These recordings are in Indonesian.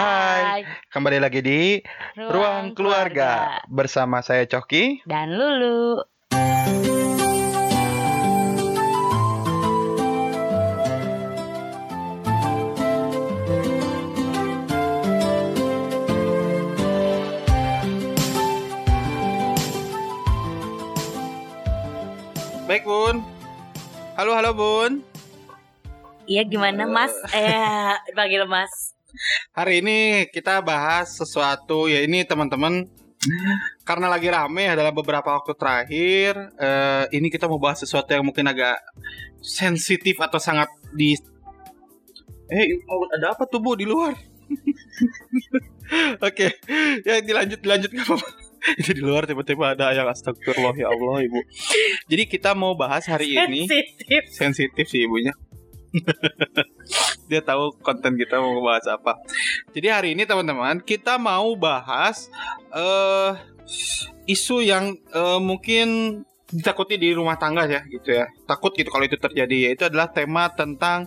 Hai, kembali lagi di Ruang Keluarga bersama saya Coki. dan Lulu. Baik Bun. Halo halo Bun. Iya gimana Mas? Eh panggil Mas. Hari ini kita bahas sesuatu ya ini teman-teman karena lagi rame ya dalam beberapa waktu terakhir eh, ini kita mau bahas sesuatu yang mungkin agak sensitif atau sangat di eh oh, ada apa tuh Bu di luar Oke, ya dilanjut dilanjut nggak apa-apa. Itu di luar tiba-tiba ada yang astagfirullah ya Allah ibu. Jadi kita mau bahas hari ini Sensitif. sensitif sih ibunya. Dia tahu konten kita mau bahas apa. Jadi hari ini teman-teman kita mau bahas eh isu yang eh, mungkin ditakuti di rumah tangga ya gitu ya. Takut gitu kalau itu terjadi yaitu adalah tema tentang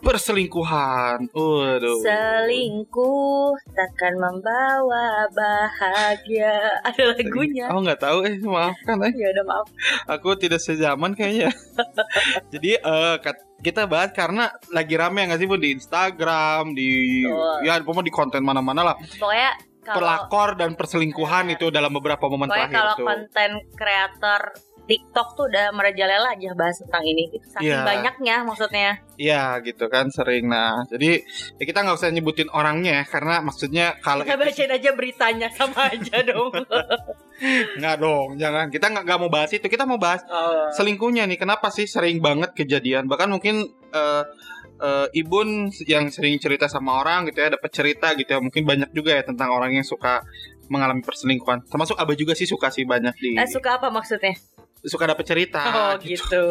perselingkuhan. Waduh. Selingkuh takkan membawa bahagia. Ada lagunya. Oh nggak tahu eh maafkan eh. Ya udah maaf. Aku tidak sejaman kayaknya. Jadi eh, kat- kita bahas karena lagi rame nggak sih bu di Instagram, di Betul. ya pokoknya di konten mana-mana lah. Pokoknya kalau Pelakor dan perselingkuhan itu dalam beberapa momen pokoknya terakhir kalau tuh. konten kreator TikTok tuh udah merajalela aja bahas tentang ini. Gitu. Saking Iya. banyaknya maksudnya. Iya gitu kan sering. Nah jadi ya kita nggak usah nyebutin orangnya ya, karena maksudnya kalau Kita bacain aja beritanya sama aja dong. nggak dong, jangan kita nggak mau bahas itu. Kita mau bahas Oh. selingkuhnya nih kenapa sih sering banget kejadian bahkan mungkin eh eh, ibun yang sering cerita sama orang gitu ya dapat cerita gitu ya mungkin banyak juga ya tentang orang yang suka mengalami perselingkuhan termasuk abah juga sih suka sih banyak di Eh, suka apa maksudnya? Suka dapat cerita oh gitu.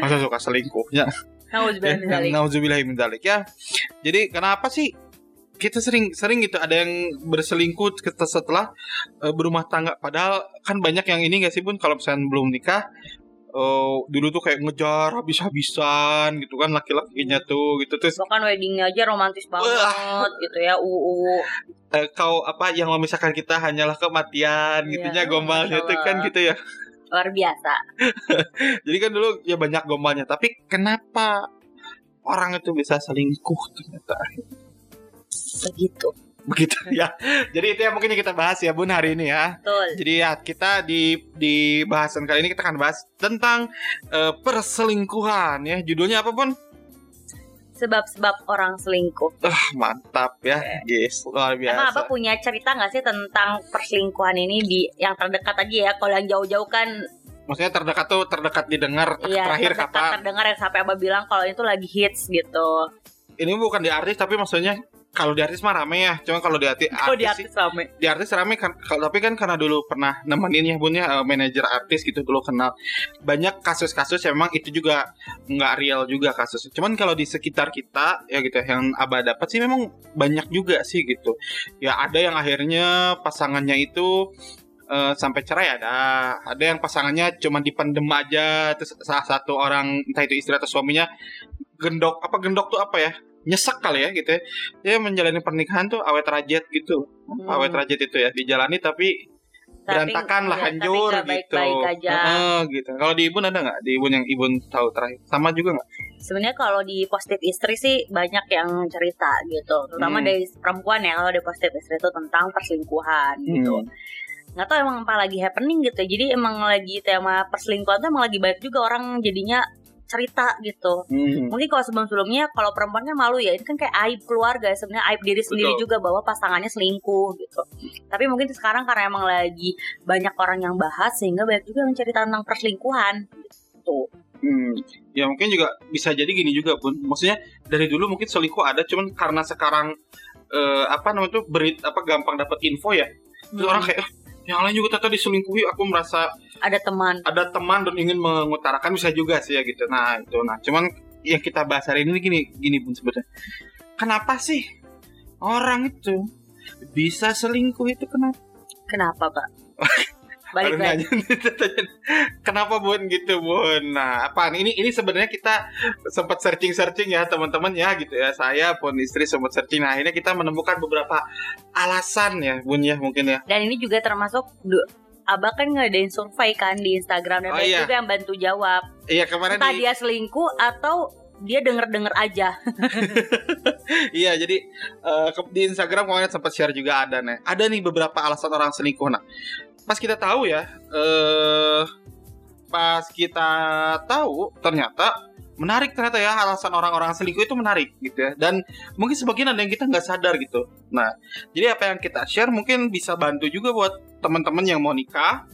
masa suka selingkuh ya Nauzubillah min dzalik. ya. Jadi kenapa sih kita sering sering gitu ada yang berselingkuh setelah eh, berumah tangga? Padahal kan banyak yang ini gak sih bun? Kalau misalnya belum nikah eh, dulu tuh kayak ngejar habis-habisan gitu kan laki-lakinya tuh gitu. Terus bahkan weddingnya aja romantis banget Wah. gitu ya uu. Eh, kau apa yang memisahkan kita hanyalah kematian Iya, gitunya gombalnya Masya tuh kan gitu ya luar biasa. Jadi kan dulu ya banyak gombalnya tapi kenapa orang itu bisa selingkuh ternyata? Begitu. Begitu ya. Jadi itu yang mungkin kita bahas ya bun hari ini ya. Betul. Jadi ya kita di di bahasan kali ini kita akan bahas tentang eh, perselingkuhan ya. Judulnya apa pun sebab-sebab orang selingkuh. Ah mantap ya guys luar emang apa biasa punya cerita nggak sih tentang perselingkuhan ini di yang terdekat aja ya? Kalau yang jauh-jauh kan maksudnya terdekat tuh terdekat didengar ter- ya terakhir terdekat kapan terdengar yang sampai abah bilang kalau itu lagi hits gitu. Ini bukan di artis tapi maksudnya kalau di artis mah rame ya. Cuma kalau di artis, kalau di artis sih- artis rame. di artis rame kan. Kalau tapi kan karena dulu pernah nemenin ya bun ya eh, manajer artis gitu dulu kenal. Banyak kasus-kasus yang memang itu juga nggak real juga kasusnya. Cuman kalau di sekitar kita ya gitu yang abah dapat sih memang banyak juga sih gitu. Ya ada yang akhirnya pasangannya itu eh, sampai cerai ada. Ada yang pasangannya cuma dipendem aja terus salah satu orang entah itu istri atau suaminya gendok apa gendok tuh apa ya nyesek kali ya gitu ya. Dia menjalani pernikahan tuh awet rajet gitu. Hmm. awet rajet itu ya dijalani tapi Tapi- berantakan lah iya, hancur tapi gitu. baik-baik aja. Heeh, gitu. Kalau di ibun ada nggak? Di ibun yang ibun tahu terakhir. Sama juga nggak? Sebenarnya kalau di positif istri sih banyak yang cerita gitu. Terutama Hmm. dari perempuan ya kalau di positif istri itu tentang perselingkuhan gitu. Hmm. nggak tahu emang apa lagi happening gitu. Jadi emang lagi tema perselingkuhan tuh emang lagi banyak juga orang jadinya cerita gitu Hmm. mungkin kalau sebelum sebelumnya kalau perempuan kan malu ya ini kan kayak aib keluarga sebenarnya aib diri sendiri Betul. juga bahwa pasangannya selingkuh gitu tapi mungkin sekarang karena emang lagi banyak orang yang bahas sehingga banyak juga yang cerita tentang perselingkuhan gitu Hmm. Ya mungkin juga bisa jadi gini juga pun. Maksudnya dari dulu mungkin selingkuh ada, cuman karena sekarang eh, apa namanya tuh berit apa gampang dapat info ya. Terus Hmm. orang kayak "Eh, yang lain juga ternyata diselingkuhi. Aku merasa ada teman ada teman dan ingin mengutarakan bisa juga sih ya gitu. Nah itu. Nah cuman yang kita bahas hari ini gini gini pun sebetulnya. Kenapa sih orang itu bisa selingkuh itu kenapa? kenapa pak balik lagi. nanya. Kenapa Bun gitu Bun? Nah, apa ini ini sebenarnya kita sempat searching-searching ya teman-teman ya gitu ya. Saya pun istri sempat searching. Nah, akhirnya kita menemukan beberapa alasan ya Bun ya mungkin ya. Dan ini juga termasuk Abah kan ngadain survei kan di Instagram dan Oh, iya. juga yang bantu jawab. Iya kemarin Entah di, dia selingkuh atau dia denger-denger aja. iya jadi ke- di Instagram kemarin sempat share juga ada nih. Ada nih beberapa alasan orang selingkuh. Nah, pas kita tahu ya eh pas kita tahu ternyata menarik ternyata ya alasan orang-orang selingkuh itu menarik gitu ya. Dan mungkin sebagian ada yang kita nggak sadar gitu. Nah jadi apa yang kita share mungkin bisa bantu juga buat teman-teman yang mau nikah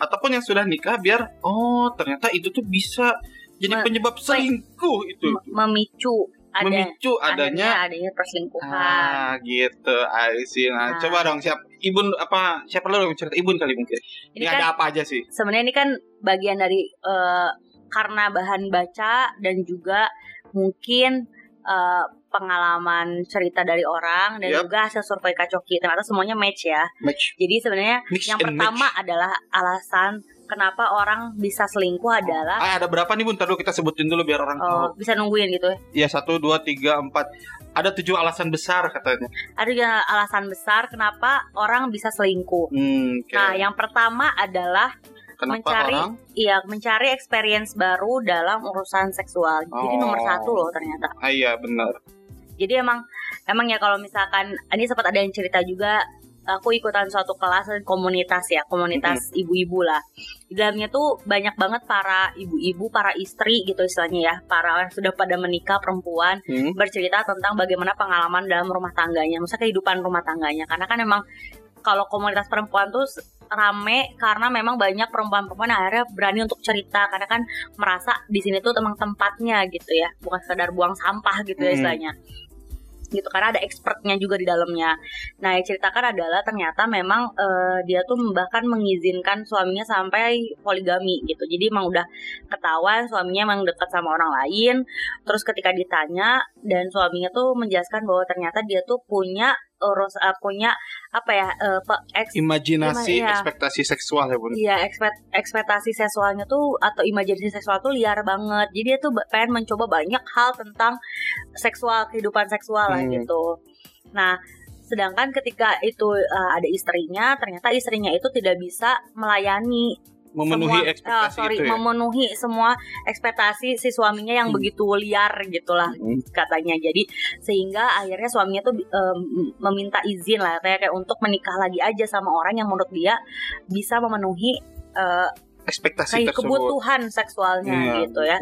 ataupun yang sudah nikah biar oh ternyata itu tuh bisa jadi penyebab selingkuh itu. Memicu ada memicu adanya adanya perselingkuhan. ah gitu I see. nah, Nah. coba dong siap ibun apa siapa dulu yang cerita ibun kali mungkin ini, Ini kan ada apa aja sih sebenarnya ini kan bagian dari eh, karena bahan baca dan juga mungkin eh, pengalaman cerita dari orang dan Yap. juga hasil survei kacoki ternyata semuanya match ya. match Jadi sebenarnya yang pertama match. adalah alasan kenapa orang bisa selingkuh adalah Ah, ada berapa nih bun? Ntar dulu kita sebutin dulu biar orang tahu. oh, bisa nungguin gitu ya. Ya satu, dua, tiga, empat. Ada tujuh alasan besar katanya. Ada juga alasan besar kenapa orang bisa selingkuh. Hmm, oke. Nah, yang pertama adalah Kenapa mencari orang? iya mencari experience baru dalam urusan seksual. Jadi Oh. nomor satu loh ternyata. Ah, iya benar. Jadi emang emang ya kalau misalkan ini sempat ada yang cerita juga aku ikutan suatu kelas komunitas ya komunitas ibu-ibu lah. Di dalamnya tuh banyak banget para ibu-ibu para istri gitu istilahnya ya. Para yang sudah pada menikah perempuan Hmm. bercerita tentang bagaimana pengalaman dalam rumah tangganya masa kehidupan rumah tangganya. Karena kan emang kalau komunitas perempuan tuh rame karena memang banyak perempuan-perempuan akhirnya berani untuk cerita. Karena kan merasa di sini tuh emang tempatnya gitu ya bukan sekedar buang sampah gitu ya Hmm. istilahnya gitu karena ada expertnya juga di dalamnya. Nah, yang ceritakan adalah ternyata memang eh, dia tuh bahkan mengizinkan suaminya sampai poligami gitu. Jadi emang udah ketahuan suaminya emang dekat sama orang lain. Terus ketika ditanya dan suaminya tuh menjelaskan bahwa ternyata dia tuh punya urus eh, punya apa ya pe- eks- Imajinasi, Iya. ekspektasi seksual ya bun. Iya, ekspet, ekspektasi seksualnya tuh atau imajinasi seksual tuh liar banget. Jadi dia tuh pengen mencoba banyak hal tentang seksual, kehidupan seksual lah Hmm. gitu. Nah, sedangkan ketika itu uh, ada istrinya, ternyata istrinya itu tidak bisa melayani Memenuhi semua, ekspektasi ah, sorry, itu ya. memenuhi semua ekspektasi si suaminya yang Hmm. begitu liar gitulah Hmm. katanya. Jadi sehingga akhirnya suaminya tuh em, meminta izin lah kayak kayak untuk menikah lagi aja sama orang yang menurut dia bisa memenuhi eh, Ekspektasi tersebut. kebutuhan seksualnya Iya, gitu ya.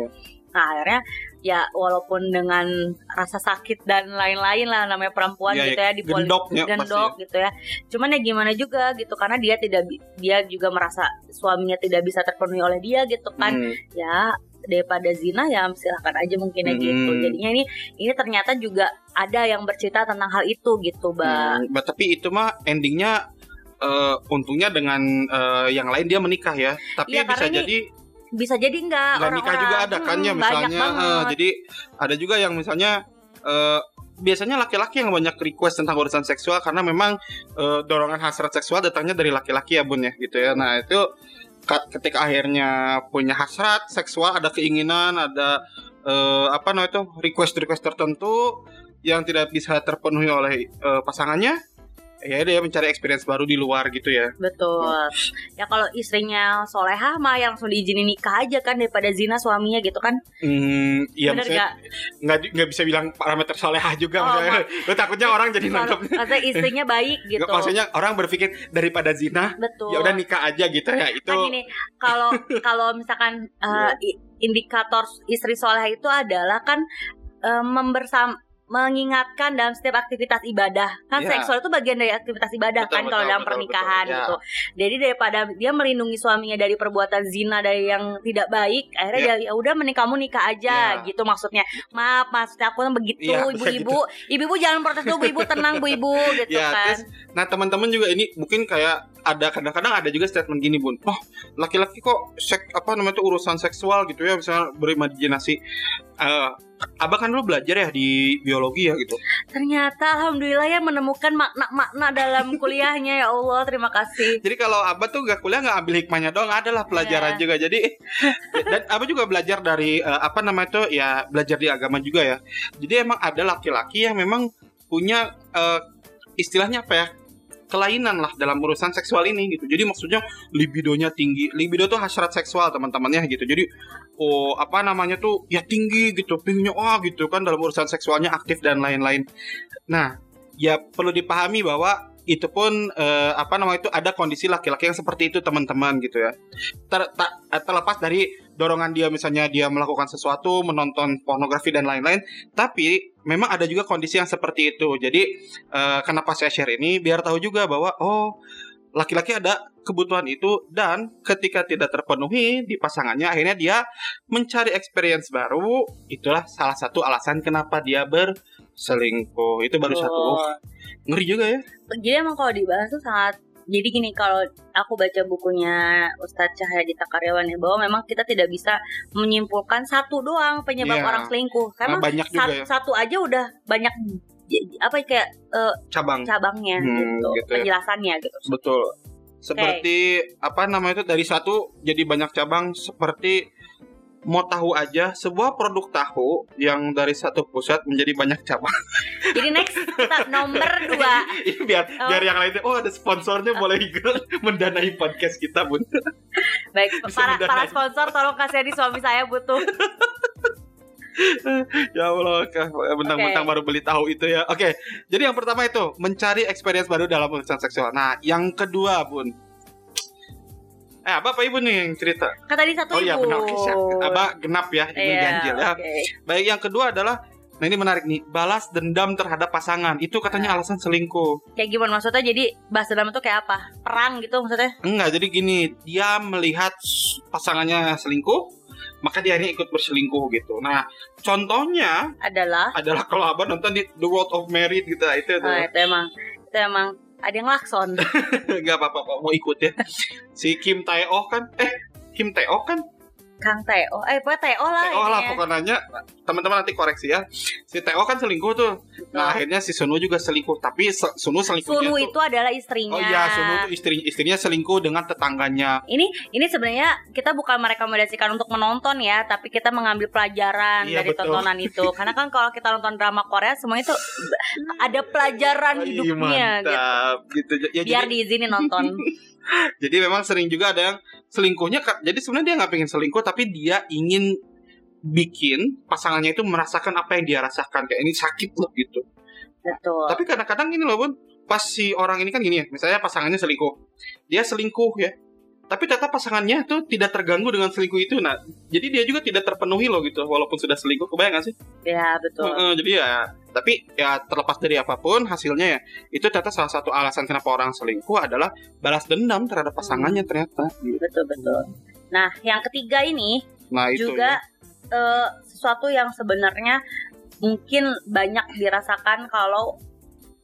Nah akhirnya ya walaupun dengan rasa sakit dan lain-lain lah namanya perempuan Iya, gitu ya di gendok ya, gendok gitu ya. Cuman ya gimana juga gitu karena dia tidak dia juga merasa suaminya tidak bisa terpenuhi oleh dia gitu kan. Hmm. Ya daripada zina ya silahkan aja mungkinnya gitu. Hmm. Jadinya ini ini ternyata juga ada yang bercerita tentang hal itu gitu, Mbak. Hmm, tapi itu mah endingnya eh, untungnya dengan eh, yang lain dia menikah ya. Tapi Iya, bisa ini jadi Bisa jadi enggak nggak nikah juga ada kan ya Hmm, misalnya. banget. jadi ada juga yang misalnya eh, biasanya laki-laki yang banyak request tentang urusan seksual karena memang eh, dorongan hasrat seksual datangnya dari laki-laki ya bun ya gitu ya. Nah itu ka- ketika akhirnya punya hasrat seksual ada keinginan ada eh, apa namanya itu request-request tertentu yang tidak bisa terpenuhi oleh eh, pasangannya ya dia mencari experience baru di luar gitu ya Betul. Ya kalau istrinya solehah mah yang langsung diizinin nikah aja kan daripada zina suaminya gitu kan. Hmm, iya Bener gak? nggak nggak bisa bilang parameter solehah juga Oh, maksudnya. Lu takutnya orang jadi nangkep. maksudnya istrinya baik gitu. Maksudnya orang berpikir daripada zina Betul. ya udah nikah aja gitu ya itu. Kan gini, kalau kalau misalkan uh, indikator istri solehah itu adalah kan uh, membersam mengingatkan dalam setiap aktivitas ibadah kan Ya. seksual itu bagian dari aktivitas ibadah Betul, kan kalau betul, dalam betul, pernikahan betul, ya. gitu jadi daripada dia melindungi suaminya dari perbuatan zina dari yang tidak baik akhirnya Ya. dia ya udah mending kamu nikah aja Ya. gitu maksudnya maaf maksudnya aku kan begitu Ya, bisa ibu-ibu ibu-ibu jangan protes dulu ibu-ibu tenang bu ibu gitu Ya, kan terus nah teman-teman juga ini mungkin kayak ada kadang-kadang ada juga statement gini bun oh laki-laki kok sek apa namanya itu urusan seksual gitu ya misalnya berimajinasi Eh abah kan dulu belajar ya di biologi ya gitu Ternyata alhamdulillah ya menemukan makna-makna dalam kuliahnya ya Allah terima kasih. jadi kalau abah tuh gak kuliah nggak ambil hikmahnya doang adalah pelajaran Iya. juga jadi dan abah juga belajar dari eh, apa namanya itu ya belajar di agama juga ya jadi emang ada laki-laki yang memang punya eh, istilahnya apa ya kelainan lah dalam urusan seksual ini gitu. Jadi maksudnya libidonya tinggi. Libido tuh hasrat seksual teman-temannya gitu. Jadi oh apa namanya tuh ya tinggi gitu, pinginnya wah gitu kan dalam urusan seksualnya aktif dan lain-lain. Nah, ya perlu dipahami bahwa itu pun eh, apa namanya itu ada kondisi laki-laki yang seperti itu teman-teman gitu ya. Ter- ta- eh, terlepas dari dorongan dia misalnya dia melakukan sesuatu, menonton pornografi dan lain-lain, tapi memang ada juga kondisi yang seperti itu. Jadi eh, kenapa saya share ini biar tahu juga bahwa oh laki-laki ada kebutuhan itu dan ketika tidak terpenuhi di pasangannya akhirnya dia mencari experience baru itulah salah satu alasan kenapa dia berselingkuh itu baru satu Oh. Oh, ngeri juga ya Jadi emang kalau dibahas tuh sangat jadi gini kalau aku baca bukunya Ustadz Cahyadita Karyawan ya bahwa memang kita tidak bisa menyimpulkan satu doang penyebab Iya. orang selingkuh Karena karena banyak juga sat- ya satu aja udah banyak apa ya, kayak eh, cabang cabangnya Hmm, gitu, gitu ya. penjelasannya gitu. betul seperti apa namanya itu dari satu jadi banyak cabang seperti mau tahu aja sebuah produk tahu yang dari satu pusat menjadi banyak cabang. Jadi next kita nomor dua. Ini biar Oh. biar yang lainnya oh ada sponsornya boleh ikut mendanai podcast kita bun. Baik Bisa para para sponsor tolong kasih di suami saya butuh ya Allah bentang-bentang baru beli tahu itu ya. Oke jadi yang pertama itu mencari experience baru dalam urusan seksual. Nah yang kedua bun. Eh apa apa ibu nih yang cerita? Kan tadi satu oh iya benar. Siap. Abah genap ya ini Iya, ganjil ya. oke. baik yang kedua adalah nah ini menarik nih balas dendam terhadap pasangan. Itu katanya alasan selingkuh. Kayak gimana? Maksudnya jadi bahas dalam itu kayak apa? Perang gitu maksudnya? Enggak, jadi gini, dia melihat pasangannya selingkuh, maka dia ini ikut berselingkuh gitu. Nah, contohnya adalah adalah kalau abah nonton di The World of Merit gitu, itu tuh. Nah, itu emang itu emang ada yang lakson. Enggak apa-apa, mau ikut ya. Si Kim Tae Oh kan, eh Kim Tae Oh kan, Kang Teo, eh pokoknya Teo lah Tae Oh lah pokoknya. teman-teman nanti koreksi ya. Si Tae Oh kan selingkuh tuh. Nah, akhirnya si Sunu juga selingkuh, tapi Se- Sunu selingkuhnya Sunu tuh- itu adalah istrinya. Oh iya, Sunu tuh istri istrinya selingkuh dengan tetangganya. Ini ini sebenarnya kita bukan merekomendasikan untuk menonton ya, tapi kita mengambil pelajaran Iya, dari betul. tontonan itu. Karena kan kalau kita nonton drama Korea semua itu ada pelajaran hidupnya gitu. mantap gitu. Ya, Biar jadi, diizinin nonton. Jadi memang sering juga ada yang selingkuhnya. Jadi sebenarnya dia nggak pengen selingkuh, tapi dia ingin bikin pasangannya itu merasakan apa yang dia rasakan. Kayak ini sakit loh gitu. Betul. Tapi kadang-kadang gini loh bun, pas si orang ini kan gini ya, misalnya pasangannya selingkuh, dia selingkuh ya. Tapi tetap pasangannya tuh tidak terganggu dengan selingkuh itu. Nah, jadi dia juga tidak terpenuhi loh gitu, walaupun sudah selingkuh. Kebayang gak sih? Ya, betul. Heeh, jadi ya, tapi ya terlepas dari apa pun hasilnya ya, itu ternyata salah satu alasan kenapa orang selingkuh adalah balas dendam terhadap pasangannya ternyata. Gitu. Betul, betul. Nah, yang ketiga ini Nah itu juga ya. eh, sesuatu yang sebenarnya mungkin banyak dirasakan kalau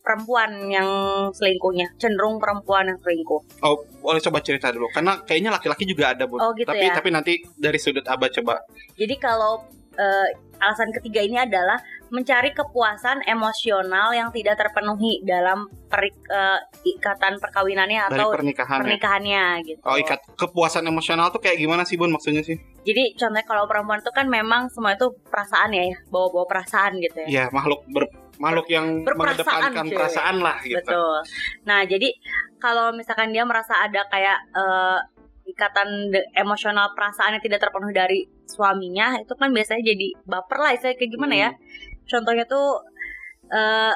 perempuan yang selingkuhnya cenderung perempuan yang selingkuh. Oh, boleh coba cerita dulu, karena kayaknya laki-laki juga ada bun. Oh, gitu tapi ya. tapi nanti dari sudut abah coba. Jadi kalau eh, alasan ketiga ini adalah mencari kepuasan emosional yang tidak terpenuhi dalam perik- eh, ikatan perkawinannya Dari atau pernikahan ya. pernikahannya gitu. Oh ikat kepuasan emosional tuh kayak gimana sih bun maksudnya sih? Jadi contohnya kalau perempuan itu kan memang semua itu perasaan ya, ya, bawa-bawa perasaan gitu ya. Ya makhluk ber, makhluk yang mengedepankan cuy. perasaan lah gitu. Betul. Nah, jadi kalau misalkan dia merasa ada kayak eh, ikatan emosional perasaan yang tidak terpenuhi dari suaminya, itu kan biasanya jadi baper lah, saya kayak gimana ya? Contohnya tuh eh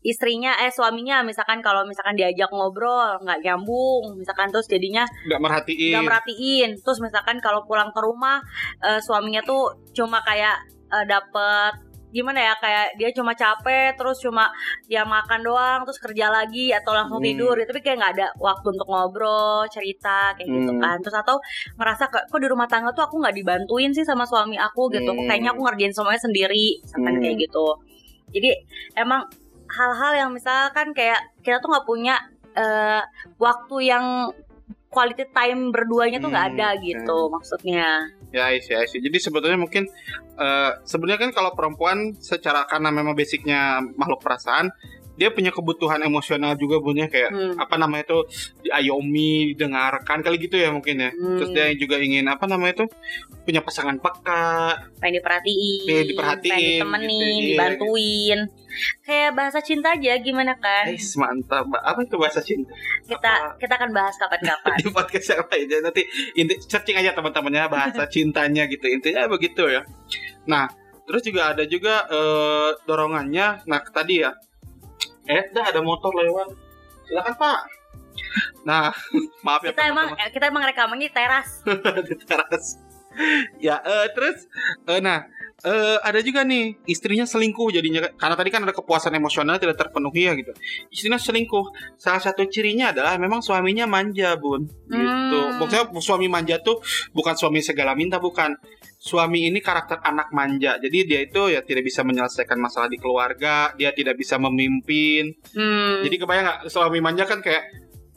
istrinya eh suaminya misalkan kalau misalkan diajak ngobrol nggak nyambung misalkan terus jadinya Nggak merhatiin. nggak merhatiin terus misalkan kalau pulang ke rumah eh, suaminya tuh cuma kayak eh, dapet gimana ya kayak dia cuma capek terus cuma dia makan doang terus kerja lagi atau langsung Hmm. tidur tapi kayak nggak ada waktu untuk ngobrol cerita kayak gitu Hmm. kan terus atau ngerasa kok kok di rumah tangga tuh aku nggak dibantuin sih sama suami aku gitu Hmm. kayaknya aku ngerjain semuanya sendiri misalkan Hmm. kayak gitu jadi emang hal-hal yang misalkan kayak kita tuh nggak punya eh, waktu yang quality time berduanya tuh nggak Hmm, ada gitu maksudnya. Ya, I see, I see. Jadi sebetulnya mungkin eh, sebenarnya kan kalau perempuan secara karena memang basicnya makhluk perasaan, dia punya kebutuhan emosional juga punya kayak Hmm. apa namanya itu diayomi, didengarkan kali gitu ya mungkin ya. Hmm. Terus dia juga ingin apa namanya itu punya pasangan pengen peka. diperhatiin, Iya, diperhatiin, pengen ditemenin, gitu, iya. dibantuin. Kayak bahasa cinta aja gimana kan? Eh, mantap. Apa itu bahasa cinta? Kita kita akan bahas kapan-kapan. Di podcast yang lain ya. nanti inti searching aja teman-temannya bahasa cintanya gitu. Intinya begitu ya. Nah, terus juga ada juga eh, dorongannya. Nah, tadi ya. Eh, dah ada motor lewat. Silakan, Pak. Nah, maaf ya kita emang eh, kita emang rekamannya di teras. di teras. ya, eh, terus eh, nah, eh, ada juga nih istrinya selingkuh jadinya karena tadi kan ada kepuasan emosional tidak terpenuhi ya gitu. Istrinya selingkuh. Salah satu cirinya adalah memang suaminya manja, Bun. Gitu. Hmm. Maksudnya suami manja tuh bukan suami segala minta bukan. Suami ini karakter anak manja. Jadi dia itu ya tidak bisa menyelesaikan masalah di keluarga, dia tidak bisa memimpin. Hmm. Jadi kebayang nggak suami manja kan kayak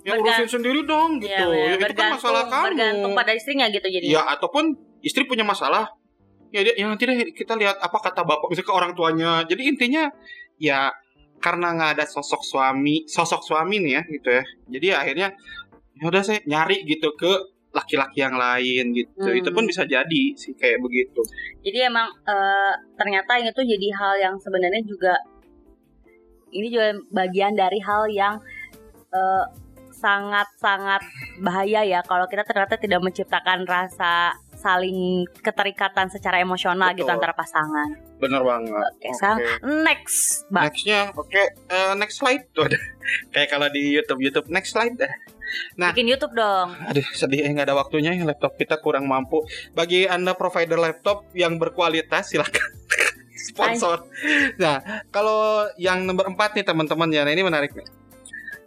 ya urusin sendiri dong gitu. Iya, bener. Ya, itu kan masalah kamu. bergantung pada istrinya gitu jadi. Ya ataupun istri punya masalah ya yang nanti deh kita lihat apa kata bapak misalnya ke orang tuanya. Jadi intinya ya karena nggak ada sosok suami, sosok suami nih ya gitu ya. Jadi ya akhirnya ya udah saya nyari gitu ke laki-laki yang lain gitu. Hmm. Itu pun bisa jadi sih kayak begitu. Jadi emang eh, ternyata ini tuh jadi hal yang sebenarnya juga ini juga bagian dari hal yang eh, sangat-sangat bahaya ya kalau kita ternyata tidak menciptakan rasa saling keterikatan secara emosional gitu Betul. antara pasangan. Bener banget. Oke, sekarang next, Mbak. Nextnya, oke, eh, next slide tuh ada. Kayak kalau di YouTube YouTube next slide dah. Nah. Bikin YouTube dong. Aduh, sedih ya nggak ada waktunya ya laptop kita kurang mampu. Bagi anda provider laptop yang berkualitas silakan sponsor. Nah, kalau yang nomor 4 nih teman-teman ya, nah ini menarik nih.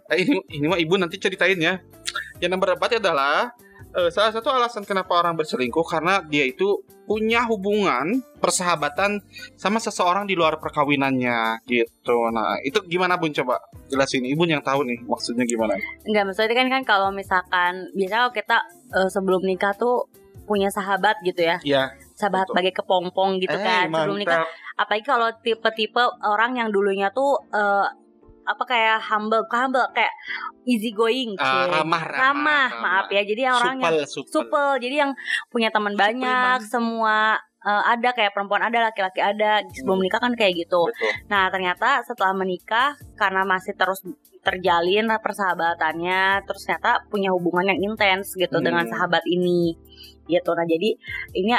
Eh, ini ini mah ibu nanti ceritain ya. Yang nomor 4 adalah eh, salah satu alasan kenapa orang berselingkuh karena dia itu punya hubungan persahabatan sama seseorang di luar perkawinannya gitu. Nah, itu gimana Bun coba jelasin Ibu yang tahu nih maksudnya gimana? Enggak, maksudnya kan kan kalau misalkan biasanya kalau kita eh, sebelum nikah tuh punya sahabat gitu ya. Iya. Sahabat Betul. bagai kepompong gitu Eh, kan sebelum nikah. mantap. apalagi kalau tipe-tipe orang yang dulunya tuh eh, apa kayak humble, bukan humble kayak easy going, Ah, ramah, ramah, maaf ya. Jadi yang orang yang supel, supel. supel, jadi yang punya teman banyak, man. semua eh, ada kayak perempuan ada, laki-laki ada. Sebelum Hmm. menikah kan kayak gitu. Betul. Nah ternyata setelah menikah karena masih terus terjalin persahabatannya, terus ternyata punya hubungan yang intens gitu Hmm. dengan sahabat ini, gitu. Nah jadi ini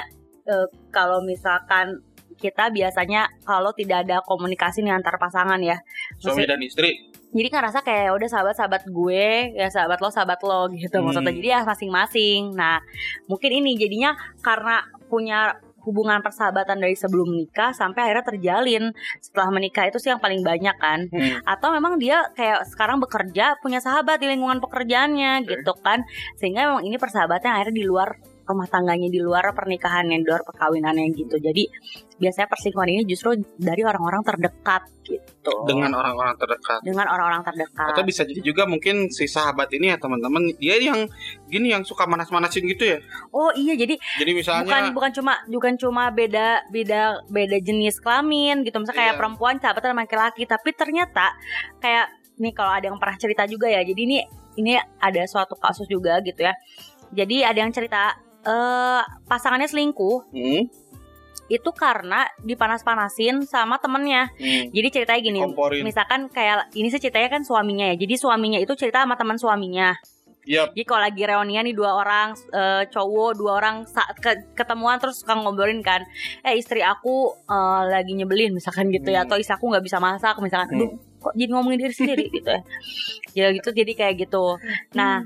eh, kalau misalkan kita biasanya kalau tidak ada komunikasi nih antar pasangan ya, Suami dan istri. jadi kan rasa kayak udah sahabat-sahabat gue ya sahabat lo sahabat lo gitu Hmm. maksudnya jadi ya masing-masing nah mungkin ini jadinya karena punya hubungan persahabatan dari sebelum nikah sampai akhirnya terjalin setelah menikah itu sih yang paling banyak kan Hmm. atau memang dia kayak sekarang bekerja punya sahabat di lingkungan pekerjaannya Oke. gitu kan sehingga memang ini persahabatan akhirnya di luar rumah tangganya di luar pernikahannya di luar perkawinannya gitu. Jadi biasanya perselingkuhan ini justru dari orang-orang terdekat gitu. Dengan orang-orang terdekat. dengan orang-orang terdekat. Atau bisa jadi juga mungkin si sahabat ini ya teman-teman dia yang gini yang suka manas-manasin gitu ya. Oh iya jadi Jadi bukan misalnya bukan cuma bukan cuma beda beda beda jenis kelamin gitu. Misalnya kayak Iya. perempuan sahabatan sama laki-laki. Tapi ternyata kayak nih kalau ada yang pernah cerita juga ya. Jadi ini ini ada suatu kasus juga gitu ya. Jadi ada yang cerita eh pasangannya selingkuh. Hmm, itu karena dipanas-panasin sama temennya. Hmm, jadi ceritanya gini komporin. misalkan kayak ini sih ceritanya kan suaminya ya. Jadi suaminya itu cerita sama teman suaminya. Yap. Jadi kalau lagi reunian nih dua orang eh, cowok dua orang sa- ke- ketemuan terus suka ngobrolin kan, eh istri aku eh, lagi nyebelin misalkan gitu ya, Hmm. atau istri aku nggak bisa masak misalkan, Hmm. aduh kok jadi ngomongin diri sendiri gitu ya, ya gitu jadi kayak gitu. Nah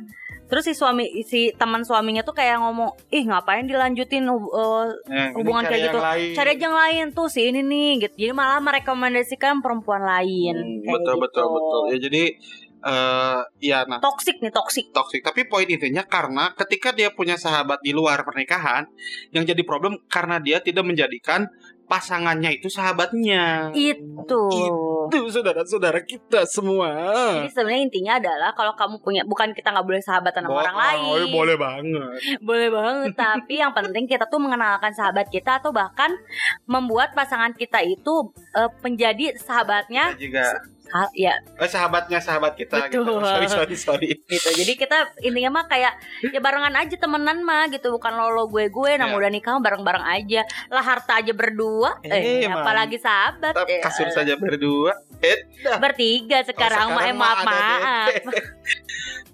terus si suami si teman suaminya tuh kayak ngomong, ih ngapain dilanjutin hub- eh, Eh, hubungan kayak gitu. lain. cari aja yang lain tuh si ini nih gitu, jadi malah merekomendasikan perempuan lain. Hmm, betul gitu. betul betul. Ya jadi eh ya nah Toxic nih toxic. toxic. Tapi poin intinya karena ketika dia punya sahabat di luar pernikahan, yang jadi problem karena dia tidak menjadikan pasangannya itu sahabatnya. Itu. Itu saudara-saudara kita semua. Jadi sebenarnya intinya adalah kalau kamu punya bukan kita nggak boleh sahabatan sama orang lain. Oh, boleh banget. Boleh banget, tapi yang penting kita tuh mengenalkan sahabat kita atau bahkan membuat pasangan kita itu eh, menjadi sahabatnya Kita juga ha- ya eh, sahabatnya sahabat kita gitu. Sorry, sorry, sorry. gitu. Jadi kita intinya mah kayak ya barengan aja temenan mah gitu, bukan lo lo gue gue, nah Ya. udah nikah mah bareng-bareng aja. Lah harta aja berdua, Eh, eh, apalagi sahabat. Tetap ya. kasur saja berdua. Eh, dah. Bertiga sekarang, Oh, mah eh, sekarang maaf maaf. DP.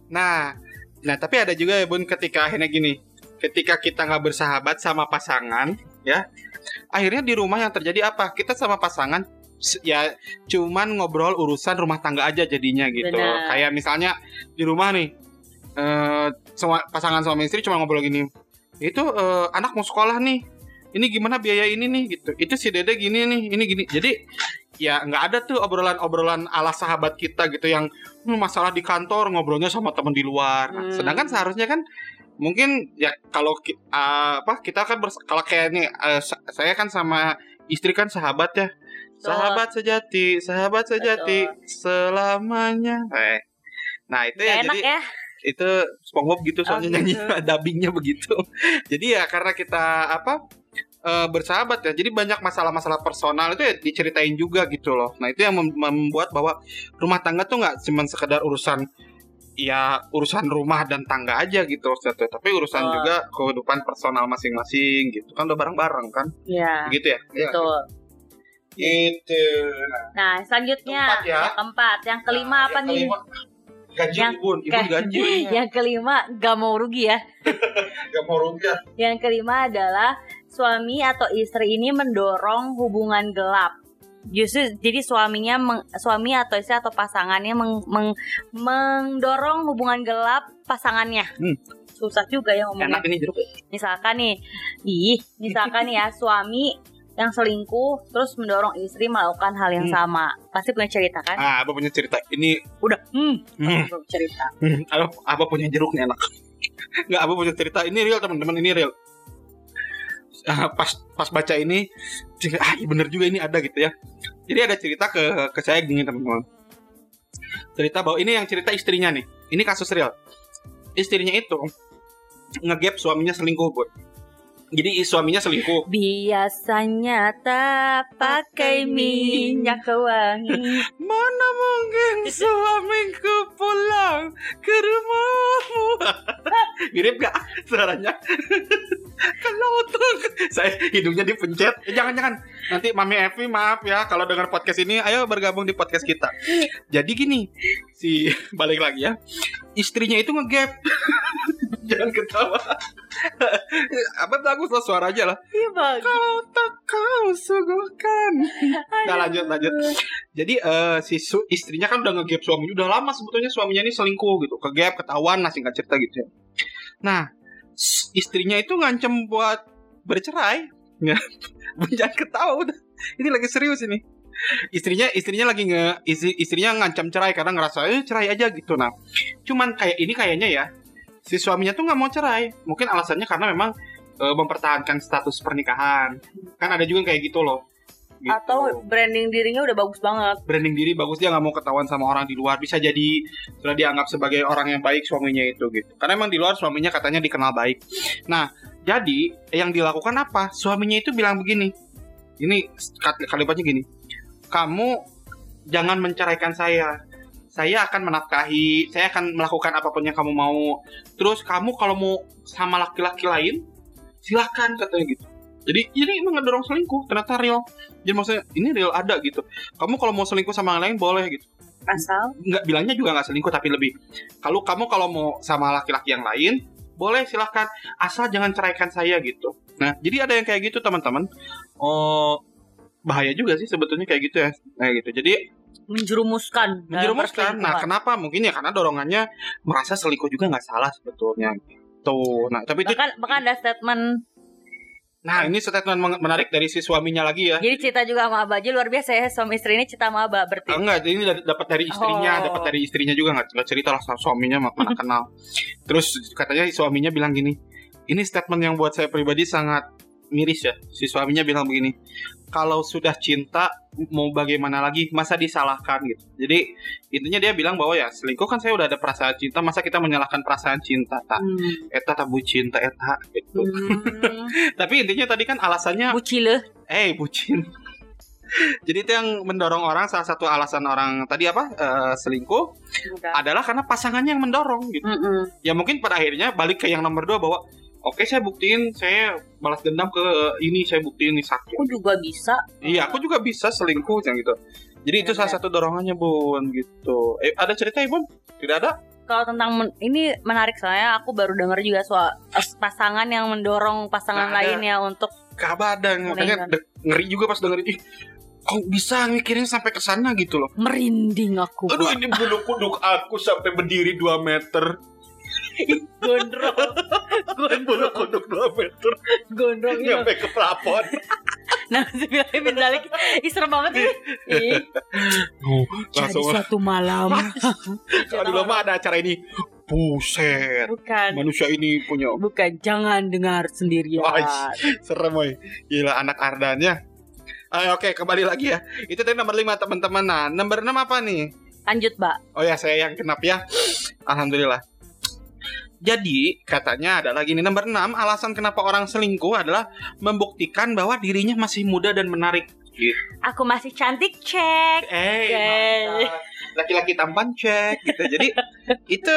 Nah, nah tapi ada juga ya Bun ketika akhirnya gini, ketika kita nggak bersahabat sama pasangan, ya, akhirnya di rumah yang terjadi apa? Kita sama pasangan ya cuman ngobrol urusan rumah tangga aja jadinya gitu. Benar. Kayak misalnya di rumah nih, eh semua pasangan suami istri cuma ngobrol gini, itu eh, anak mau sekolah nih, ini gimana biaya ini nih gitu. Itu si dede gini nih, ini gini. Jadi ya nggak ada tuh obrolan-obrolan ala sahabat kita gitu yang "Hmm, masalah di kantor ngobrolnya sama teman di luar. Nah, Hmm. Sedangkan seharusnya kan mungkin ya kalau uh, apa kita kan kalau kayak nih uh, sa- saya kan sama istri kan sahabat ya. Betul. Sahabat sejati, sahabat sejati selamanya. Eh. Nah, itu ya enak jadi ya. itu SpongeBob gitu soalnya Oh, nyanyi gitu. dubbingnya begitu. Jadi ya karena kita apa eh, bersahabat ya. Jadi banyak masalah-masalah personal itu ya diceritain juga gitu loh. Nah, itu yang mem- membuat bahwa rumah tangga tuh nggak cuma sekedar urusan ya urusan rumah dan tangga aja gitu Ustaz. tapi urusan Oh. juga kehidupan personal masing-masing gitu kan udah bareng-bareng kan Iya. gitu ya Iya. Betul. Gitu Nah, selanjutnya Keempat ya. yang keempat, yang kelima Nah, apa yang nih? kelima, gaji Yang- ibu gaji Yang kelima gak mau rugi ya. gak mau rugi Yang kelima adalah suami atau istri ini mendorong hubungan gelap. Justru jadi suaminya meng- suami atau istri atau pasangannya meng- meng- mendorong hubungan gelap pasangannya. Hmm. Susah juga ya ngomongnya. enak ini jeruk Misalkan nih, ih, misalkan nih ya suami yang selingkuh terus mendorong istri melakukan hal yang Hmm. sama. Pasti punya cerita kan? ah apa punya cerita? Ini Udah, hmm, hmm, cerita. Hmm, apa, apa punya jeruk nih enak nggak apa punya cerita? Ini real teman-teman ini real. Ah, pas pas baca ini ah iya bener juga ini ada gitu ya. Jadi ada cerita ke ke saya gini teman-teman. Cerita bahwa ini yang cerita istrinya nih. Ini kasus real. Istrinya itu ngegap suaminya selingkuh bud jadi suaminya selingkuh. Biasanya tak pakai minyak wangi. Mana mungkin suamiku pulang ke rumahmu? Mirip gak suaranya? Kalau tuh Saya hidungnya dipencet. Eh, Jangan-jangan Nanti Mami Evi maaf ya Kalau dengar podcast ini Ayo bergabung di podcast kita. Jadi gini Si Balik lagi ya. Istrinya itu ngegap Jangan ketawa. Apa bagus lah suara aja lah. Iya bagus. Kalau tak kau suguhkan. Nah lanjut lanjut. Jadi eh, si su- istrinya kan udah ngegap suaminya. Udah lama sebetulnya suaminya ini selingkuh gitu. Kegap, ketahuan lah singkat cerita gitu ya. Nah istrinya itu ngancem buat bercerai. Ya. Jangan ketawa udah. Ini lagi serius ini. Istrinya istrinya lagi nge istri, istrinya ngancam cerai. Karena ngerasa eh cerai aja gitu. Nah cuman kayak ini kayaknya ya si suaminya tuh nggak mau cerai. Mungkin alasannya karena memang eh, mempertahankan status pernikahan. Kan ada juga kayak gitu loh. Gitu. Atau branding dirinya udah bagus banget. branding diri bagus dia nggak mau ketahuan sama orang di luar. Bisa jadi sudah dianggap sebagai orang yang baik suaminya itu gitu. Karena emang di luar suaminya katanya dikenal baik. Nah jadi yang dilakukan apa? Suaminya itu bilang begini. Ini kalimatnya gini. Kamu jangan menceraikan saya saya akan menafkahi saya akan melakukan apa pun yang kamu mau. Terus kamu kalau mau sama laki-laki lain silahkan katanya gitu. Jadi ini emang ngedorong selingkuh ternyata real. Jadi maksudnya ini real ada gitu. Kamu kalau mau selingkuh sama yang lain boleh gitu. Asal? Nggak bilangnya juga nggak selingkuh tapi lebih. Kalau kamu kalau mau sama laki-laki yang lain boleh silahkan asal jangan ceraikan saya gitu. Nah jadi ada yang kayak gitu teman-teman. Oh bahaya juga sih sebetulnya kayak gitu ya. Kayak gitu. Jadi menjerumuskan. dalam menjerumuskan nah kenapa mungkin ya karena dorongannya merasa selingkuh juga nggak salah sebetulnya tuh nah tapi itu bahkan bahkan ada statement nah ini statement menarik dari si suaminya lagi ya jadi cerita juga sama Abah aja luar biasa ya suami istri ini cerita sama Abah berarti Ah, enggak, ini dapat dari istrinya, Oh. dapat dari istrinya juga nggak nggak cerita lah sama suaminya mana kenal. Terus katanya suaminya bilang gini, ini statement yang buat saya pribadi sangat miris ya. Si suaminya bilang begini, kalau sudah cinta mau bagaimana lagi masa disalahkan gitu. Jadi intinya dia bilang bahwa ya selingkuh kan saya udah ada perasaan cinta, masa kita menyalahkan perasaan cinta tak? Hmm. Eta tak bucin tak eta gitu. Hmm. Tapi intinya tadi kan alasannya Bucile. eh bucin. Jadi itu yang mendorong orang salah satu alasan orang tadi apa eh, selingkuh Udah. adalah karena pasangannya yang mendorong gitu. Mm-mm. Ya mungkin pada akhirnya balik ke yang nomor dua bahwa oke saya buktiin saya balas dendam ke ini saya buktiin ini sakit. Aku juga bisa. Iya aku juga bisa selingkuh yang gitu. Jadi itu Iya, salah iya. satu dorongannya bun gitu. Eh ada cerita ya bun? Tidak ada? Kalau tentang men- ini menarik soalnya aku baru dengar juga soal pasangan yang mendorong pasangan ada. lainnya untuk Kabadang makanya ngeri juga pas dengerin ih kok bisa mikirin sampai ke sana gitu loh. merinding aku. Aduh ini bulu kuduk aku sampai berdiri 2 meter. Gondrong. Gondrong. kuduk 2 meter Gondrong itu. nyampe ke plafon. Nah, bin Dalik Ih, serem banget sih. Ih, jadi suatu malam. kalau dulu mah ada acara ini. Buset. Bukan. Manusia ini punya Bukan, jangan dengar sendirian. Wah, serem woy. Gila anak Ardannya. Ah, Oke kembali lagi ya Itu tadi nomor 5 teman-teman Nah nomor 6 apa nih Lanjut, Mbak. Oh ya saya yang genap ya Alhamdulillah Jadi katanya ada lagi nih Nomor 6 alasan kenapa orang selingkuh adalah Membuktikan bahwa dirinya masih muda dan menarik gitu. Aku masih cantik, cek. Eh. Laki-laki tampan cek gitu Jadi itu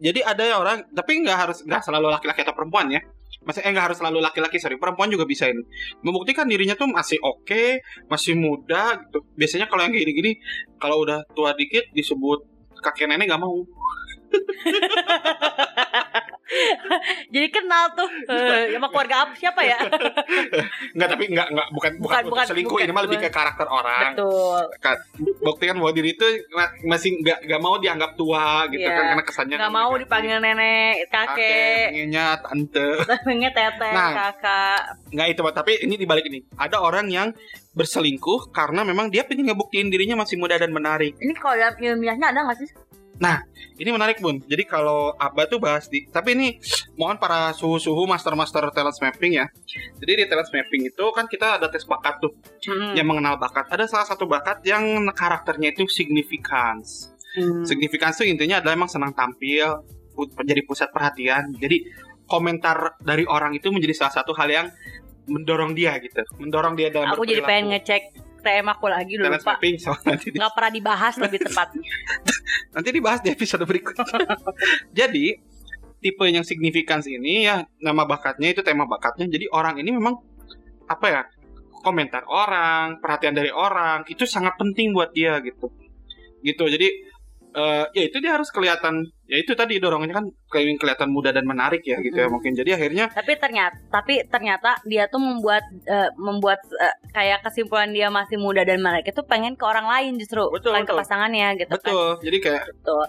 Jadi ada orang Tapi nggak harus nggak selalu laki-laki atau perempuan ya Maksudnya eh, nggak harus selalu laki-laki sorry Perempuan juga bisa ini Membuktikan dirinya tuh masih oke Masih muda gitu Biasanya kalau yang gini-gini Kalau udah tua dikit disebut kakek nenek nggak mau Jadi kenal tuh eh, sama keluarga apa siapa ya? Nggak tapi nggak nggak bukan bukan, Bukan, selingkuh bukan, ini mah lebih ke karakter orang Betul. Kan, buktikan bahwa diri itu ma- masih nggak nggak mau dianggap tua gitu Iya. kan karena kesannya Nggak kan mau dipanggil nenek, kakek kakek, pengennya tante pengen teteh, Nah. kakak. nggak itu tapi ini dibalik ini ada orang yang berselingkuh karena memang dia pengen ngebuktiin dirinya masih muda dan menarik Ini kalau dalam ilmiahnya ada nggak sih? Ini menarik bun. Jadi kalau Abah tuh bahas di tapi ini mohon para suhu-suhu master-master talent mapping ya. Jadi di talent mapping itu kan kita ada tes bakat tuh Hmm. yang mengenal bakat. Ada salah satu bakat yang karakternya itu significance. Hmm. significance itu intinya adalah emang senang tampil menjadi pusat perhatian. Jadi komentar dari orang itu menjadi salah satu hal yang mendorong dia gitu mendorong dia dalam Aku jadi pengen ngecek TM aku lagi dulu talent Pak. mapping so, nanti Nggak pernah dibahas lebih tepatnya. nanti dibahas di episode berikutnya jadi tipe yang significance ini ya nama bakatnya itu tema bakatnya jadi orang ini memang apa ya komentar orang perhatian dari orang itu sangat penting buat dia gitu gitu jadi eh, ya itu dia harus kelihatan ya itu tadi dorongannya kan pengen kelihatan muda dan menarik ya gitu ya Mm. mungkin jadi akhirnya tapi ternyata tapi ternyata dia tuh membuat eh, membuat eh, kayak kesimpulan dia masih muda dan menarik itu pengen ke orang lain justru Betul, bukan ke betul. pasangannya gitu kan. betul jadi kayak Betul.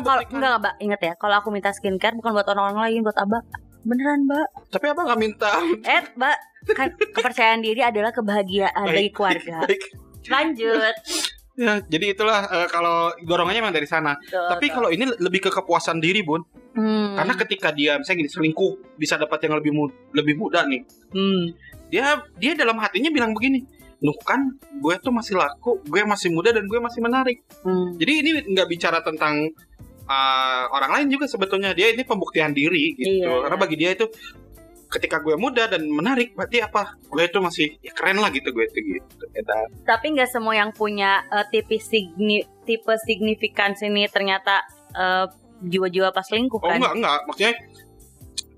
kalau enggak Mbak, inget ya, kalau aku minta skincare bukan buat orang lain, buat Abah. Beneran, Mbak. tapi apa nggak minta Eh, Mbak, kan kepercayaan diri adalah kebahagiaan bagi Baik. keluarga. Baik. Lanjut. Ya jadi itulah eh, kalau dorongannya memang dari sana Betul, tapi betul. kalau ini lebih ke kepuasan diri bun Hmm. Karena ketika dia misalnya gini selingkuh bisa dapat yang lebih mu- lebih muda nih. Hmm. Dia dia dalam hatinya bilang begini, "Nuh kan gue tuh masih laku, gue masih muda dan gue masih menarik." Hmm. Jadi ini nggak bicara tentang uh, orang lain juga sebetulnya dia ini pembuktian diri gitu. Iya. Karena bagi dia itu ketika gue muda dan menarik berarti apa? Gue itu masih ya keren lah gitu gue itu gitu. Eta. Tapi nggak semua yang punya eh, tipe signi tipe signifikans ini ternyata eh, jiwa-jiwa pas selingkuh Oh kan? enggak enggak, maksudnya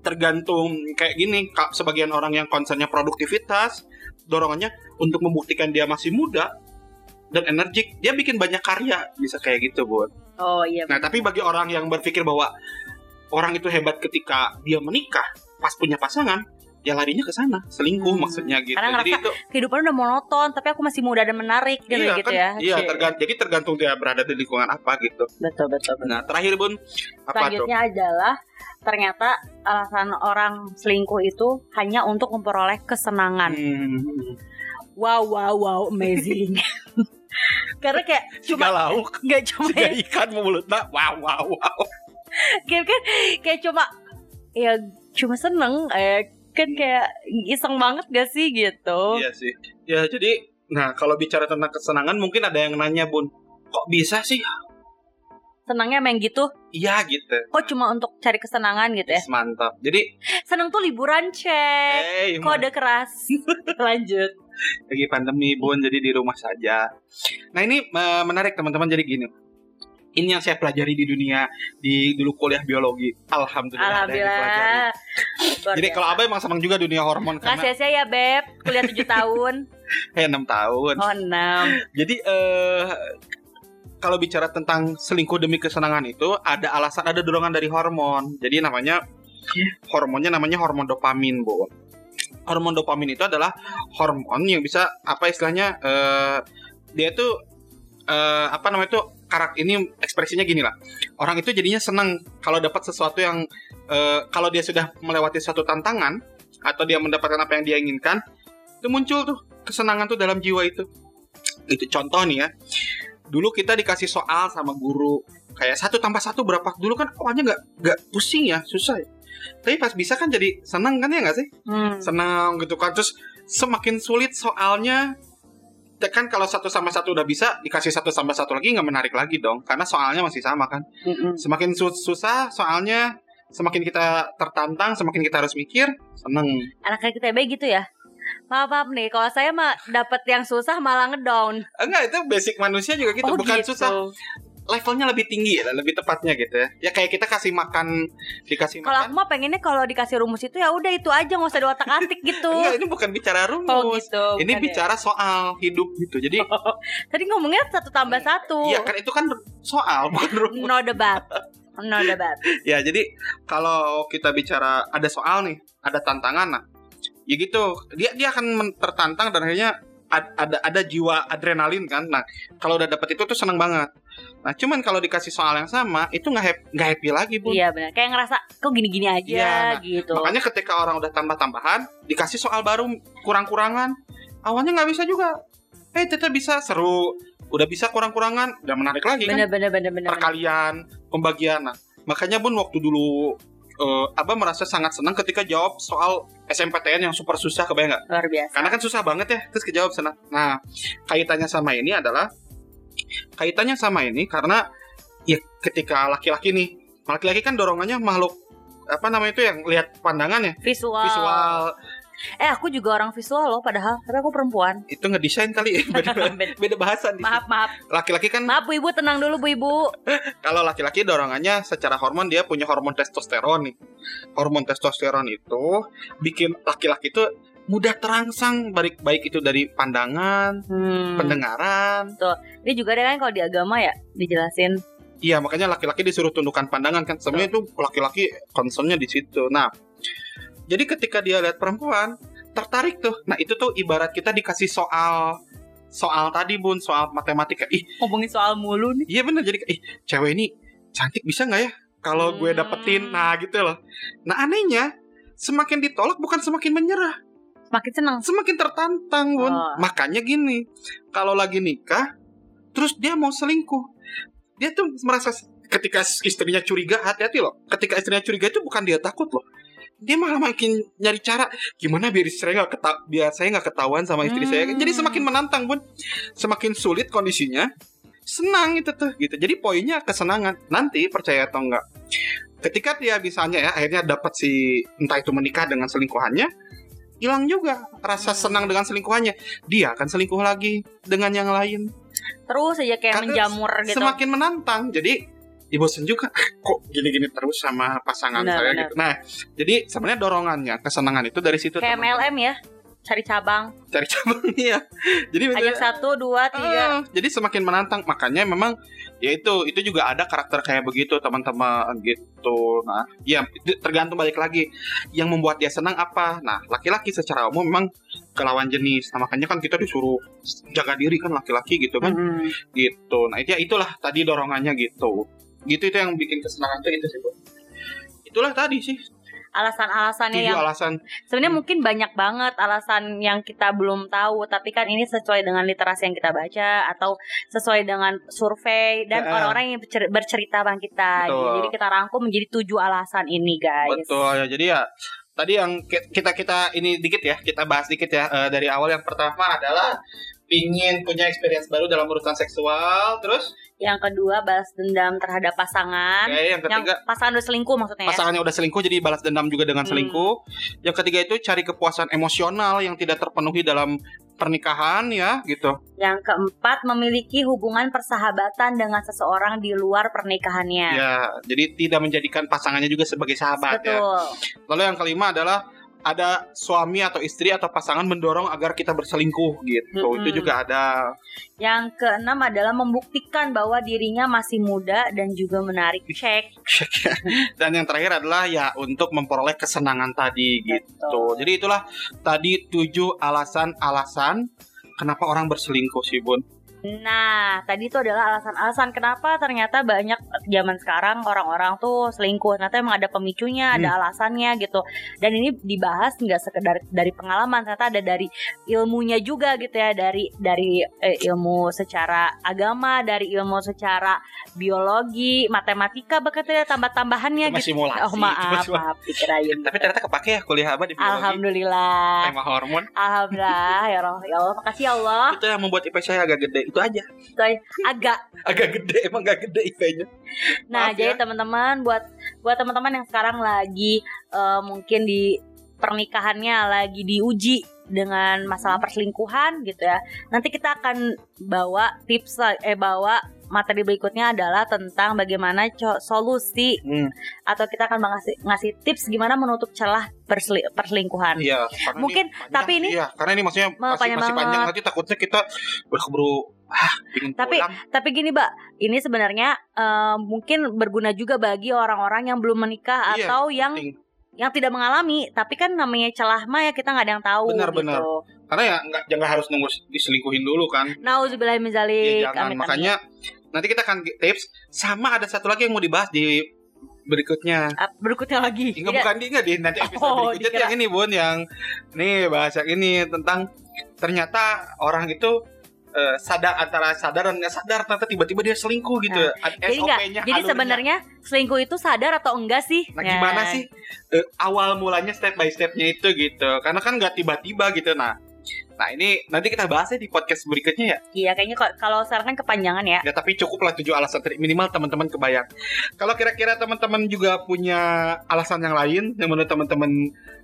tergantung kayak gini, Kak, sebagian orang yang concernnya produktivitas, dorongannya untuk membuktikan dia masih muda dan energik, dia bikin banyak karya, bisa kayak gitu, Bu. Oh iya. Nah, tapi bagi orang yang berpikir bahwa orang itu hebat ketika dia menikah, pas punya pasangan, ya larinya ke sana, selingkuh Hmm. maksudnya gitu. Karena Jadi ngerasa itu Kehidupan udah monoton, tapi aku masih muda dan menarik gitu, iya gitu kan, ya. iya Cie. tergan- jadi tergantung dia berada di lingkungan apa gitu. Betul betul. betul. Nah, terakhir Bun, apa tuh? Selanjutnya adalah ternyata alasan orang selingkuh itu hanya untuk memperoleh kesenangan. Hmm, Wow wow wow amazing. Karena kayak Cuma lauk, nggak cuma ikan mulutnya, wow wow wow. kayak kan kayak cuma ya cuma seneng eh kan kayak iseng banget gak sih gitu Iya sih. Ya jadi, nah kalau bicara tentang kesenangan mungkin ada yang nanya bun, kok bisa sih? senangnya main gitu Iya gitu. kok cuma untuk cari kesenangan gitu ya Yes, mantap. Jadi, seneng tuh liburan cek eh, kode keras lanjut lagi pandemi bun, jadi di rumah saja. Nah ini eh, menarik teman-teman. Jadi gini, ini yang saya pelajari di dunia di dulu kuliah biologi. Alhamdulillah. ada yang dipelajari. alhamdulillah Jadi kalau abah emang senang juga dunia hormon karena sia-sia ya beb kuliah 7 tahun eh 6 tahun. oh 6 Jadi eh kalau bicara tentang selingkuh demi kesenangan itu ada alasan ada dorongan dari hormon. Jadi namanya hormonnya namanya hormon dopamin, Bu. Hormon dopamin itu adalah hormon yang bisa apa istilahnya eh dia tuh eh apa namanya itu karakter ini ekspresinya gini lah. Orang itu jadinya senang kalau dapat sesuatu yang eh, kalau dia sudah melewati suatu tantangan atau dia mendapatkan apa yang dia inginkan, itu muncul tuh kesenangan tuh dalam jiwa itu. Itu contoh nih ya. Dulu kita dikasih soal sama guru kayak satu tambah satu berapa? Dulu kan awalnya nggak nggak pusing ya, susah ya. Tapi pas bisa kan jadi senang kan ya nggak sih? hmm. Senang gitu kan. Terus semakin sulit soalnya ya kan kalau satu sama satu udah bisa dikasih satu tambah satu lagi nggak menarik lagi dong karena soalnya masih sama kan. Mm-mm. semakin su- susah soalnya semakin kita tertantang semakin kita harus mikir seneng. Anak-anak kita baik gitu ya? Maaf maaf nih kalau saya mah dapat yang susah malah ngedown. Enggak itu basic manusia juga gitu Oh, bukan gitu. susah levelnya lebih tinggi ya lebih tepatnya gitu ya. Ya kayak kita kasih makan dikasih kalau aku makan mah pengennya kalau dikasih rumus itu ya udah itu aja nggak usah diotak atik gitu. Enggak ini bukan bicara rumus. oh gitu ini ya? bicara soal hidup gitu. Jadi tadi ngomongnya satu tambah satu. Iya kan itu kan soal bukan rumus. No debat. No debat. Ya jadi kalau kita bicara ada soal nih ada tantangan nah ya gitu. Dia dia akan tertantang dan akhirnya ad- ada ada jiwa adrenalin kan. Nah kalau udah dapet itu tuh seneng banget nah cuman kalau dikasih soal yang sama itu nggak happy nggak happy lagi bu iya benar kayak ngerasa kok gini-gini aja Iya, nah, gitu makanya ketika orang udah tambah-tambahan dikasih soal baru kurang-kurangan awalnya nggak bisa juga eh tetap bisa seru udah bisa kurang-kurangan udah menarik lagi kan bener bener bener bener bener. perkalian, pembagian. Nah, makanya Bun waktu dulu eh, Abah merasa sangat senang ketika jawab soal SMPTN yang super susah kebayang nggak? luar biasa Karena kan susah banget ya, terus kejawab senang. Nah, kaitannya sama ini adalah kaitannya sama ini karena ya ketika laki-laki nih, laki-laki kan dorongannya makhluk apa namanya itu yang lihat pandangan ya, visual. visual eh aku juga orang visual loh padahal tapi aku perempuan itu ngedesain kali ya, beda, Beda- bahasan maaf maaf. Laki-laki kan maaf bu ibu tenang dulu bu ibu kalau laki-laki dorongannya secara hormon dia punya hormon testosteron nih. Hormon testosteron itu bikin laki-laki itu mudah terangsang baik baik itu dari pandangan, hmm. pendengaran. Dia juga ada kan kalau di agama ya dijelasin. Iya, makanya laki-laki disuruh tundukkan pandangan kan. Sebenarnya itu laki-laki concernnya di situ. Nah, jadi ketika dia lihat perempuan tertarik tuh. Nah, itu tuh ibarat kita dikasih soal soal tadi bun soal matematika. Ih, Ngomongin soal mulu nih. Iya bener jadi ih cewek ini cantik bisa nggak ya kalau gue Hmm. dapetin nah gitu loh. Nah anehnya semakin ditolak bukan semakin menyerah, Makin seneng. semakin tertantang bun. Oh. Makanya gini kalau lagi nikah terus dia mau selingkuh, dia tuh merasa ketika istrinya curiga hati-hati loh. Ketika istrinya curiga itu bukan dia takut loh. Dia malah makin nyari cara gimana biar istri saya nggak keta biar saya nggak ketahuan sama istri saya. Hmm. Jadi semakin menantang bun, semakin sulit kondisinya, senang itu tuh gitu. Jadi poinnya kesenangan. Nanti percaya atau enggak, ketika dia misalnya ya akhirnya dapat si entah itu menikah dengan selingkuhannya, hilang juga rasa Hmm. senang dengan selingkuhannya. Dia akan selingkuh lagi dengan yang lain. Terus aja kayak Karena menjamur gitu. Semakin menantang. Jadi ya bosen juga kok gini-gini terus sama pasangan Benar, saya benar. gitu. Nah, jadi sebenarnya dorongannya kesenangan itu dari situ. Kayak. MLM ya. Cari cabang. cari cabangnya. Jadi Ajak misalnya- satu, dua, tiga. Ah, jadi semakin menantang makanya memang ya itu itu juga ada karakter kayak begitu teman-teman gitu nah ya itu tergantung balik lagi yang membuat dia senang apa nah laki-laki secara umum memang kelawan jenis nah makanya kan kita disuruh jaga diri kan laki-laki gitu kan Mm-mm. gitu nah itu ya itulah tadi dorongannya gitu gitu itu yang bikin kesenangan tuh itu sih Bu. itulah tadi sih Alasan-alasannya yang alasan sebenarnya Hmm. mungkin banyak banget alasan yang kita belum tahu, tapi kan ini sesuai dengan literasi yang kita baca atau sesuai dengan survei dan orang-orang yang bercer- bercerita bang kita. Betul. Jadi kita rangkum menjadi tujuh alasan ini, guys. betul ya jadi ya tadi yang ki- kita kita ini dikit ya, kita bahas dikit ya eh, dari awal yang pertama adalah ingin punya experience baru dalam urusan seksual, terus Yang kedua balas dendam terhadap pasangan. oke, yang Kan? Yang ketiga pasangan udah selingkuh maksudnya ya. pasangannya udah selingkuh jadi balas dendam juga dengan Hmm. selingkuh. Yang ketiga itu cari kepuasan emosional yang tidak terpenuhi dalam pernikahan ya gitu. Yang keempat memiliki hubungan persahabatan dengan seseorang di luar pernikahannya. Ya, jadi tidak menjadikan pasangannya juga sebagai sahabat ya. Betul. Lalu yang kelima adalah ada suami atau istri atau pasangan mendorong agar kita berselingkuh gitu. Mm-mm. Itu juga ada. Yang keenam adalah membuktikan bahwa dirinya masih muda dan juga menarik cek. Dan yang terakhir adalah ya untuk memperoleh kesenangan tadi gitu. Betul. Jadi itulah tadi tujuh alasan-alasan kenapa orang berselingkuh sih, Bun. Nah, tadi itu adalah alasan-alasan kenapa ternyata banyak zaman sekarang orang-orang tuh selingkuh. Ternyata emang ada pemicunya, Hmm. ada alasannya gitu. Dan ini dibahas nggak sekedar dari pengalaman, ternyata ada dari ilmunya juga gitu ya, dari dari eh, ilmu secara agama, dari ilmu secara biologi, matematika, bahkan ada tambah-tambahannya gitu. simulasi. Oh maaf, Cuma- maaf, dikirain. Tapi ternyata kepake ya kuliah apa di biologi? Alhamdulillah. Tema hormon. Alhamdulillah ya Allah, ya Allah, makasih ya Allah. Itu yang membuat IP saya agak gede. Itu aja. Itu aja. agak Agak gede, emang gak gede IP-nya. Nah, Maaf jadi ya. teman-teman buat buat teman-teman yang sekarang lagi eh, mungkin di pernikahannya lagi diuji dengan masalah perselingkuhan gitu ya. Nanti kita akan bawa tips eh bawa materi berikutnya adalah tentang bagaimana solusi Hmm, atau kita akan ngasih ngasih tips gimana menutup celah perseli- perselingkuhan. iya. Mungkin, ini panjang tapi ini- Iya, karena ini maksudnya masih, panjang masih panjang. banget. Nanti takutnya kita udah keburu ah, Tapi- pulang. Tapi gini, Mbak, ini sebenarnya eh, mungkin berguna juga bagi orang-orang yang belum menikah Iya, atau yang penting. yang tidak mengalami tapi kan namanya celah mah ya kita nggak ada yang tahu Benar, gitu. benar. Karena ya nggak jangan harus nunggu diselingkuhin dulu kan. Nauzubillah min zalik. Ya, jangan. Makanya nanti kita akan tips sama ada satu lagi yang mau dibahas di berikutnya. Berikutnya lagi. Enggak bukan di enggak di nanti episode Oh, berikutnya dikira. yang ini Bun yang nih bahas yang ini tentang ternyata orang itu eh, sadar antara sadar dan nggak sadar ternyata tiba-tiba dia selingkuh gitu. Nah, Jadi Jadi sebenarnya selingkuh itu sadar atau enggak sih? Nah Ya. gimana sih eh, awal mulanya step by stepnya itu gitu Karena kan nggak tiba-tiba gitu Nah Nah ini nanti kita bahasnya di podcast berikutnya ya. Iya kayaknya kok- kalau sekarang kan kepanjangan ya. Ya tapi cukup lah tujuh alasan tadi. Minimal teman-teman kebayang. Kalau kira-kira teman-teman juga punya alasan yang lain Yang menurut teman-teman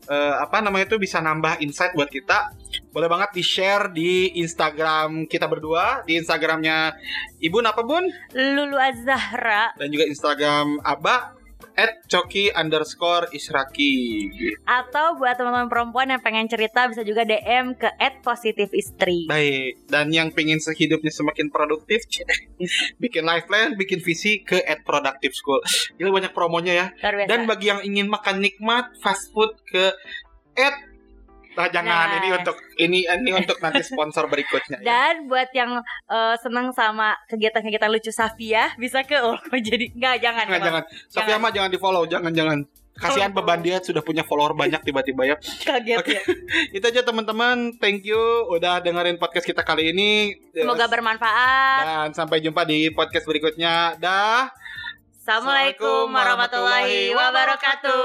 eh, Apa namanya itu bisa nambah insight buat kita Boleh banget di-share di Instagram kita berdua. Di Instagramnya Ibu apa bun? Lulu Azahra. Dan juga Instagram Aba At Coki underscore Israki atau buat teman-teman perempuan yang pengen cerita bisa juga DM ke @positifistri. Baik, dan yang pengen hidupnya semakin produktif, bikin life plan, bikin visi ke at productive school. Gila banyak promonya ya. Dan bagi yang ingin makan nikmat fast food ke at Nah, jangan Nah. ini untuk ini ini untuk nanti sponsor berikutnya. ya. Dan buat yang eh, senang sama kegiatan-kegiatan lucu Safia bisa ke oh jadi enggak jangan. Jangan, jangan. Sofia mah jangan di follow, jangan jangan. Kasihan beban dia sudah punya follower banyak tiba-tiba ya. Kaget Oke. ya. Itu aja teman-teman. Thank you udah dengerin podcast kita kali ini. Semoga bermanfaat. dan sampai jumpa di podcast berikutnya. Dah. Assalamualaikum warahmatullahi wabarakatuh.